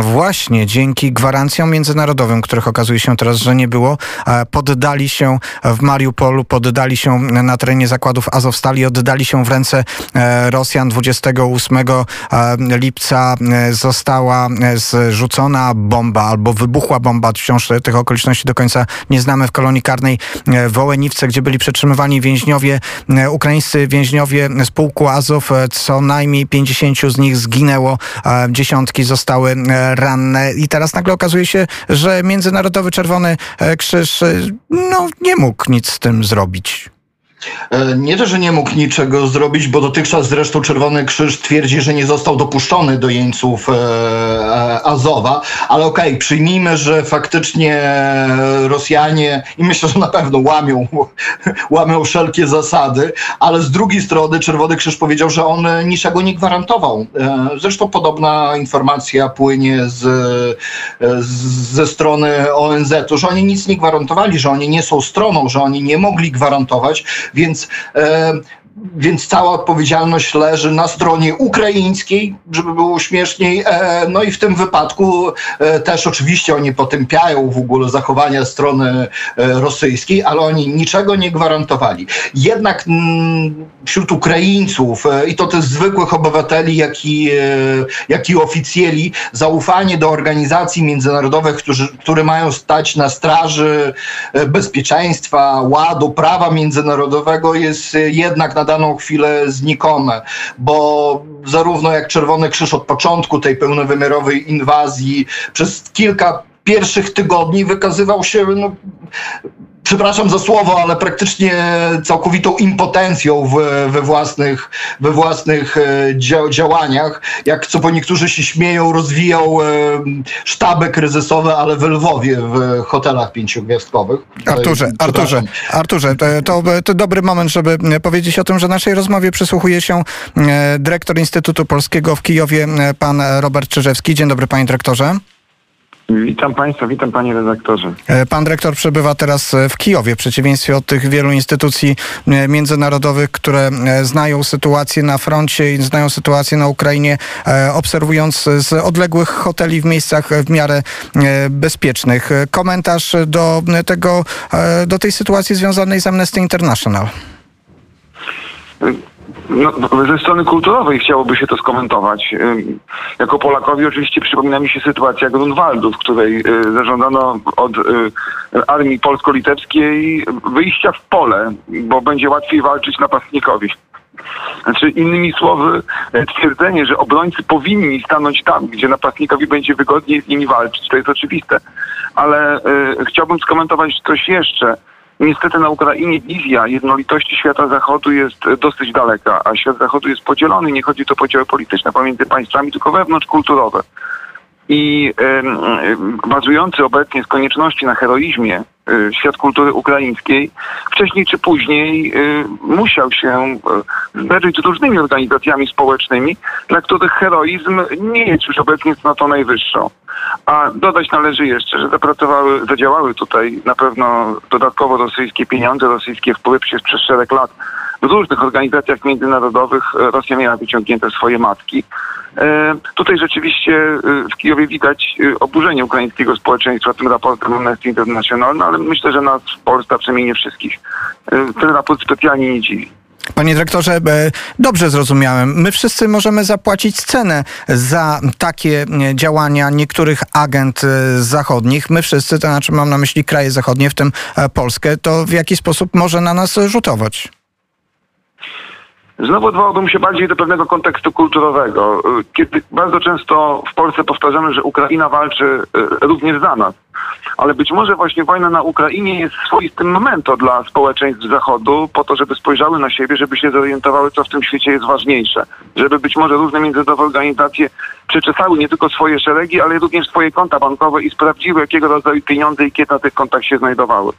właśnie dzięki gwarancjom międzynarodowym, których okazuje się teraz, że nie było, e, poddali się w Mariupolu, poddali się na terenie zakładów Azowstali, oddali się w ręce Rosjan 20 28 e, lipca e, została e, zrzucona bomba albo wybuchła bomba. Wciąż tych okoliczności do końca nie znamy w kolonii karnej w Ołeniwce, gdzie byli przetrzymywani więźniowie, ukraińscy więźniowie z pułku Azow. Co najmniej 50 z nich zginęło, dziesiątki zostały ranne i teraz nagle okazuje się, że Międzynarodowy Czerwony Krzyż no, nie mógł nic z tym zrobić. E, nie to, że nie mógł niczego zrobić, bo dotychczas zresztą Czerwony Krzyż twierdzi, że nie został dopuszczony do jeńców e, e, Azowa, ale okej, okay, przyjmijmy, że faktycznie Rosjanie i myślę, że na pewno łamią, łamią wszelkie zasady, ale z drugiej strony Czerwony Krzyż powiedział, że on niczego nie gwarantował. Zresztą podobna informacja płynie z, ze strony ONZ-u, że oni nic nie gwarantowali, że oni nie są stroną, że oni nie mogli gwarantować, więc więc cała odpowiedzialność leży na stronie ukraińskiej, żeby było śmieszniej. E, no i w tym wypadku e, też oczywiście oni potępiają w ogóle zachowania strony e, rosyjskiej, ale oni niczego nie gwarantowali. Jednak mm, wśród Ukraińców i to też zwykłych obywateli, jak i, jak i oficjeli, zaufanie do organizacji międzynarodowych, którzy, które mają stać na straży bezpieczeństwa, ładu, prawa międzynarodowego jest jednak na daną chwilę znikome, bo zarówno jak Czerwony Krzyż od początku tej pełnowymiarowej inwazji przez kilka pierwszych tygodni wykazywał się no, przepraszam za słowo, ale praktycznie całkowitą impotencją w, we własnych, we własnych e, dzia działaniach. Jak co po niektórzy się śmieją, rozwijał e, sztaby kryzysowe, ale w Lwowie, w hotelach pięciogwiazdkowych. Arturze, Arturze, Arturze, to, to dobry moment, żeby powiedzieć o tym, że naszej rozmowie przysłuchuje się e, dyrektor Instytutu Polskiego w Kijowie, pan Robert Czyżewski. Dzień dobry, panie dyrektorze. Witam Państwa, witam Panie redaktorze. E, pan dyrektor przebywa teraz e, w Kijowie, w przeciwieństwie od tych wielu instytucji e, międzynarodowych, które znają sytuację na froncie i znają sytuację na Ukrainie, obserwując z odległych hoteli w miejscach w miarę bezpiecznych. Komentarz do, tego, do tej sytuacji związanej z Amnesty International. No, ze strony kulturowej chciałoby się to skomentować. Jako Polakowi oczywiście przypomina mi się sytuacja Grunwaldu, w której y, zażądano od y, armii polsko-litewskiej wyjścia w pole, bo będzie łatwiej walczyć napastnikowi. Znaczy, innymi słowy, e, twierdzenie, że obrońcy powinni stanąć tam, gdzie napastnikowi będzie wygodniej z nimi walczyć, to jest oczywiste. Ale y, chciałbym skomentować coś jeszcze. Niestety na Ukrainie wizja jednolitości świata zachodu jest dosyć daleka, a świat zachodu jest podzielony. Nie chodzi tu o podziały polityczne pomiędzy państwami, tylko wewnątrzkulturowe. I y, bazujący obecnie z konieczności na heroizmie y, świat kultury ukraińskiej wcześniej czy później y, musiał się zderzyć z różnymi organizacjami społecznymi, dla których heroizm nie jest już obecnie cnotą najwyższą. A dodać należy jeszcze, że zapracowały, zadziałały tutaj na pewno dodatkowo rosyjskie pieniądze, rosyjskie wpływy przez, przez szereg lat w różnych organizacjach międzynarodowych Rosja miała wyciągnięte swoje matki. E, tutaj rzeczywiście e, w Kijowie widać e, oburzenie ukraińskiego społeczeństwa tym raportem Amnesty International, no ale myślę, że nas w Polsce, a przynajmniej nie wszystkich, ten raport specjalnie nie dziwi. Panie dyrektorze, dobrze zrozumiałem. My wszyscy możemy zapłacić cenę za takie działania niektórych agent zachodnich. My wszyscy, to znaczy mam na myśli kraje zachodnie, w tym Polskę, to w jaki sposób może na nas rzutować? Znowu odwołałbym się bardziej do pewnego kontekstu kulturowego. Kiedy bardzo często w Polsce powtarzamy, że Ukraina walczy e, również za nas. Ale być może właśnie wojna na Ukrainie jest swoistym momentem dla społeczeństw Zachodu po to, żeby spojrzały na siebie, żeby się zorientowały, co w tym świecie jest ważniejsze. Żeby być może różne międzynarodowe organizacje przyczesały nie tylko swoje szeregi, ale również swoje konta bankowe i sprawdziły, jakiego rodzaju pieniądze i kiedy na tych kontach się znajdowały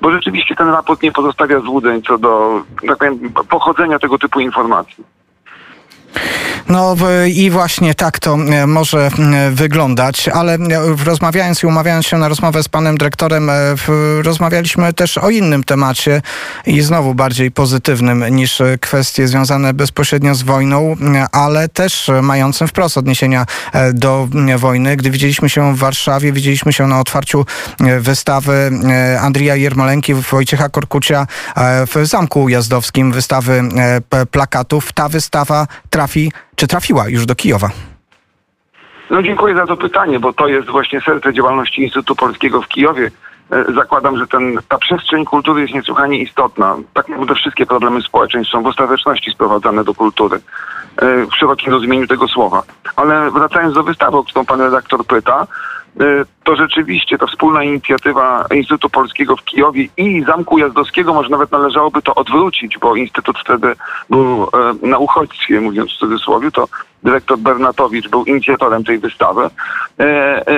bo rzeczywiście ten raport nie pozostawia złudzeń co do tak powiem, pochodzenia tego typu informacji. No i właśnie tak to e, może wyglądać, ale e, rozmawiając i umawiając się na rozmowę z panem dyrektorem, e, rozmawialiśmy też o innym temacie i znowu bardziej pozytywnym niż kwestie związane bezpośrednio z wojną, ale też mającym wprost odniesienia do wojny. Gdy widzieliśmy się w Warszawie, widzieliśmy się na otwarciu wystawy Andrija Jermolenki, Wojciecha Korkucia w Zamku Ujazdowskim, wystawy plakatów. Ta wystawa trafi czy trafiła już do Kijowa? No dziękuję za to pytanie, bo to jest właśnie serce działalności Instytutu Polskiego w Kijowie. E, zakładam, że ten, ta przestrzeń kultury jest niesłychanie istotna. Tak naprawdę wszystkie problemy społeczeństw są w ostateczności sprowadzane do kultury. E, w szerokim rozumieniu tego słowa. Ale wracając do wystawy, o którą pan redaktor pyta, to rzeczywiście ta wspólna inicjatywa Instytutu Polskiego w Kijowie i Zamku Jazdowskiego, może nawet należałoby to odwrócić, bo Instytut wtedy był na uchodźstwie, mówiąc w cudzysłowie, to dyrektor Bernatowicz był inicjatorem tej wystawy,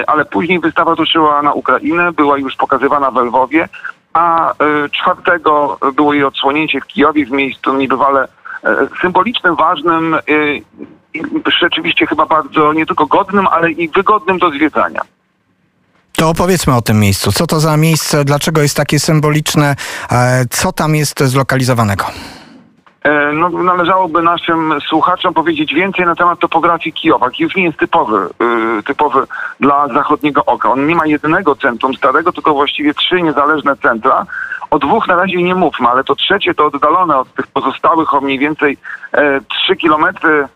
ale później wystawa ruszyła na Ukrainę, była już pokazywana w Lwowie, a czwartego było jej odsłonięcie w Kijowie w miejscu niebywale symbolicznym, ważnym rzeczywiście chyba bardzo nie tylko godnym, ale i wygodnym do zwiedzania. To opowiedzmy o tym miejscu. Co to za miejsce? Dlaczego jest takie symboliczne? E, co tam jest zlokalizowanego? No, należałoby naszym słuchaczom powiedzieć więcej na temat topografii Kijowa. Kijów nie jest typowy, typowy dla zachodniego oka. On nie ma jednego centrum starego, tylko właściwie trzy niezależne centra, o dwóch na razie nie mówmy, ale to trzecie to oddalone od tych pozostałych o mniej więcej e, 3 kilometry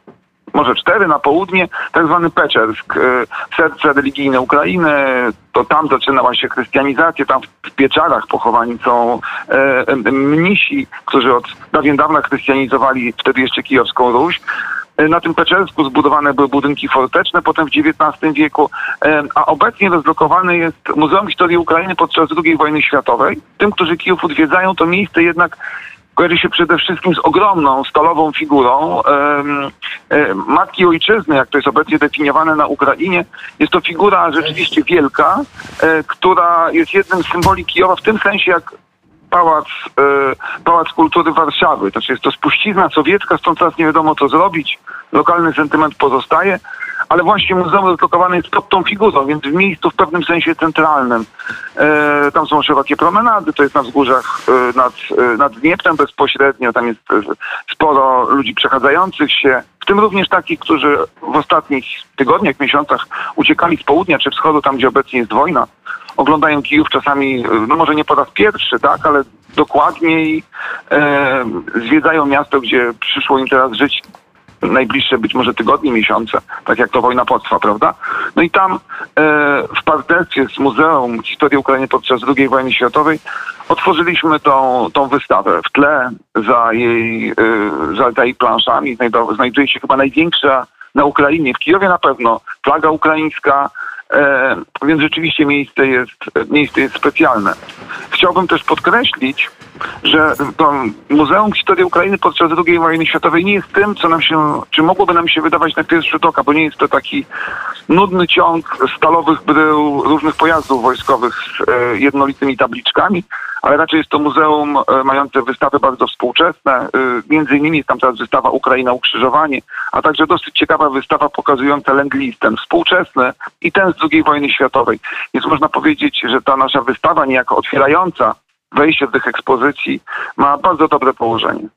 może cztery na południe, tak zwany Peczersk, e, serce religijne Ukrainy, to tam zaczynała się chrystianizacja, tam w pieczarach pochowani są e, mnisi, którzy od dawien dawna chrystianizowali wtedy jeszcze kijowską Ruś. E, na tym Peczersku zbudowane były budynki forteczne, potem w XIX wieku, e, a obecnie rozlokowane jest Muzeum Historii Ukrainy podczas II wojny światowej. Tym, którzy Kijów odwiedzają, to miejsce jednak kojarzy się przede wszystkim z ogromną stalową figurą e, Matki Ojczyzny, jak to jest obecnie definiowane na Ukrainie. Jest to figura rzeczywiście wielka, która jest jednym z symboli Kijowa w tym sensie, jak pałac, e, pałac Kultury Warszawy. Znaczy jest to spuścizna sowiecka, stąd teraz nie wiadomo co zrobić. Lokalny sentyment pozostaje, ale właśnie muzeum rozlokowane jest pod tą figurą, więc w miejscu w pewnym sensie centralnym. E, tam są szerokie promenady, to jest na wzgórzach e, nad, e, nad Dnieprem bezpośrednio, tam jest e, sporo ludzi przechadzających się, w tym również takich, którzy w ostatnich tygodniach, miesiącach uciekali z południa czy wschodu, tam gdzie obecnie jest wojna oglądają Kijów czasami, no może nie po raz pierwszy, tak, ale dokładniej e, zwiedzają miasto, gdzie przyszło im teraz żyć najbliższe być może tygodnie, miesiące, tak jak to wojna potrwa, prawda? No i tam e, w partnerstwie z Muzeum Historii Ukrainy podczas II wojny światowej otworzyliśmy tą, tą wystawę. W tle za jej, e, za jej planszami znajduje się chyba największa na Ukrainie, w Kijowie na pewno, flaga ukraińska, więc rzeczywiście miejsce jest, miejsce jest specjalne. Chciałbym też podkreślić, że Muzeum Historii Ukrainy podczas II wojny światowej nie jest tym, co nam się, czy mogłoby nam się wydawać na pierwszy rzut oka, bo nie jest to taki nudny ciąg stalowych brył różnych pojazdów wojskowych z e, jednolitymi tabliczkami, ale raczej jest to muzeum e, mające wystawy bardzo współczesne. E, między innymi jest tam teraz wystawa Ukraina Ukrzyżowanie, a także dosyć ciekawa wystawa pokazująca Lend ten współczesny i ten z II wojny światowej. Więc można powiedzieć, że ta nasza wystawa niejako otwierająca wejście do tych ekspozycji ma bardzo dobre położenie.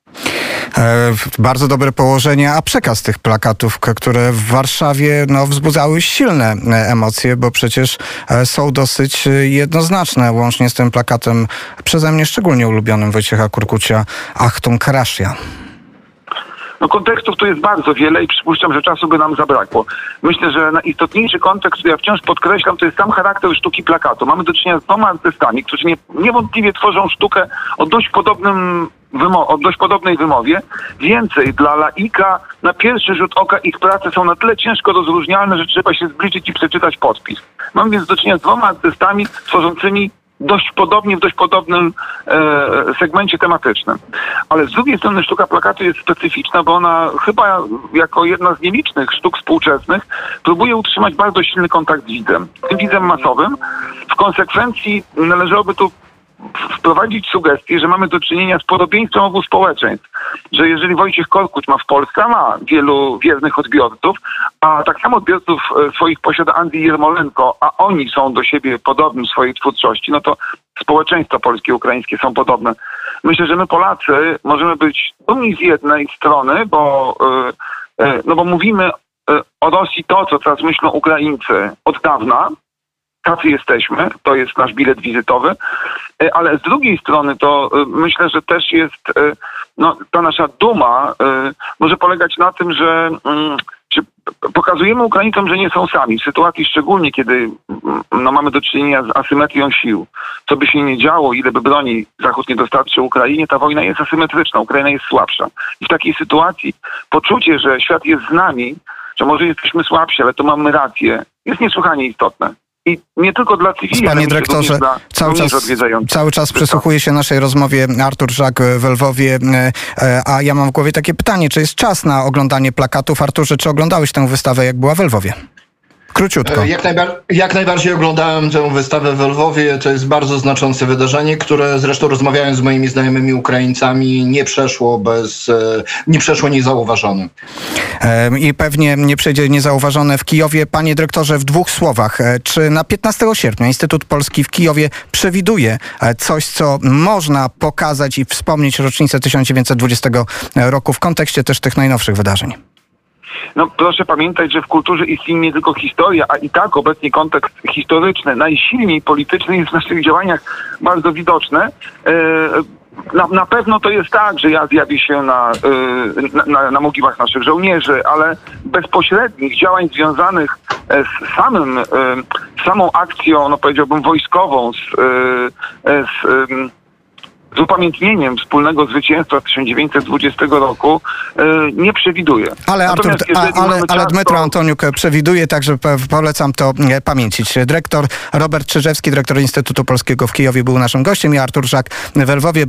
E, bardzo dobre położenie, a przekaz tych plakatów, które w Warszawie no, wzbudzały silne e, emocje, bo przecież e, są dosyć jednoznaczne, łącznie z tym plakatem przeze mnie szczególnie ulubionym Wojciecha Kurkucia Achtung Kraszia. No kontekstów tu jest bardzo wiele i przypuszczam, że czasu by nam zabrakło. Myślę, że najistotniejszy kontekst, który ja wciąż podkreślam, to jest sam charakter sztuki plakatu. Mamy do czynienia z dwoma artystami, którzy nie, niewątpliwie tworzą sztukę o dość podobnym o dość podobnej wymowie. Więcej, dla laika na pierwszy rzut oka ich prace są na tyle ciężko rozróżnialne, że trzeba się zbliżyć i przeczytać podpis. Mam więc do czynienia z dwoma artystami tworzącymi dość podobnie, w dość podobnym e, segmencie tematycznym. Ale z drugiej strony sztuka plakatu jest specyficzna, bo ona chyba jako jedna z nielicznych sztuk współczesnych próbuje utrzymać bardzo silny kontakt z widzem, tym widzem masowym. W konsekwencji należałoby tu wprowadzić sugestię, że mamy do czynienia z podobieństwem obu społeczeństw. Że jeżeli Wojciech Korkuć ma w Polsce, ma wielu wiernych odbiorców, a tak samo odbiorców e, swoich posiada Andrzej Jermolenko, a oni są do siebie podobni w swojej twórczości, no to społeczeństwa polskie i ukraińskie są podobne. Myślę, że my Polacy możemy być dumni z jednej strony, bo, e, e, no bo mówimy o Rosji to, co teraz myślą Ukraińcy od dawna, tacy jesteśmy, to jest nasz bilet wizytowy, e, ale z drugiej strony to e, myślę, że też jest, e, no, ta nasza duma może polegać na tym, że mm, pokazujemy Ukraińcom, że nie są sami. W sytuacji szczególnie, kiedy mm, no, mamy do czynienia z asymetrią sił. Co by się nie działo, ile by broni Zachód nie dostarczył Ukrainie, ta wojna jest asymetryczna, Ukraina jest słabsza. I w takiej sytuacji poczucie, że świat jest z nami, że może jesteśmy słabsi, ale to mamy rację, jest niesłychanie istotne. I nie tylko dla cywili, Panie dyrektorze, cały czas, cały czas przysłuchuje się naszej rozmowie Artur Żak w Lwowie, e, e, a ja mam w głowie takie pytanie, czy jest czas na oglądanie plakatów? Arturze, czy oglądałeś tę wystawę, jak była w Lwowie? Króciutko. E, jak, najbar jak, najbardziej oglądałem tę wystawę w Lwowie. To jest bardzo znaczące wydarzenie, które zresztą rozmawiając z moimi znajomymi Ukraińcami nie przeszło bez, e, nie przeszło niezauważone. I pewnie nie przejdzie niezauważone w Kijowie. Panie dyrektorze, w dwóch słowach, e, czy na 15 sierpnia Instytut Polski w Kijowie przewiduje coś, co można pokazać i wspomnieć rocznicę 1920 roku w kontekście też tych najnowszych wydarzeń? No proszę pamiętać, że w kulturze istnieje nie tylko historia, a i tak obecnie kontekst historyczny, najsilniej polityczny jest w naszych działaniach bardzo widoczny. E, na, na pewno to jest tak, że ja zjawię się na, e, na, na, na mogiłach naszych żołnierzy, ale bezpośrednich działań związanych e, z samym, samą akcją, no powiedziałbym, wojskową, z, z z upamiętnieniem wspólnego zwycięstwa 1920 roku e, nie przewiduje. Ale, Artur, a, ale, ale Dmytro Antoniuk przewiduje, także polecam to e, pamięcić. Dyrektor Robert Czyżewski, dyrektor Instytutu Polskiego w Kijowie był naszym gościem i Artur Żak w Lwowie.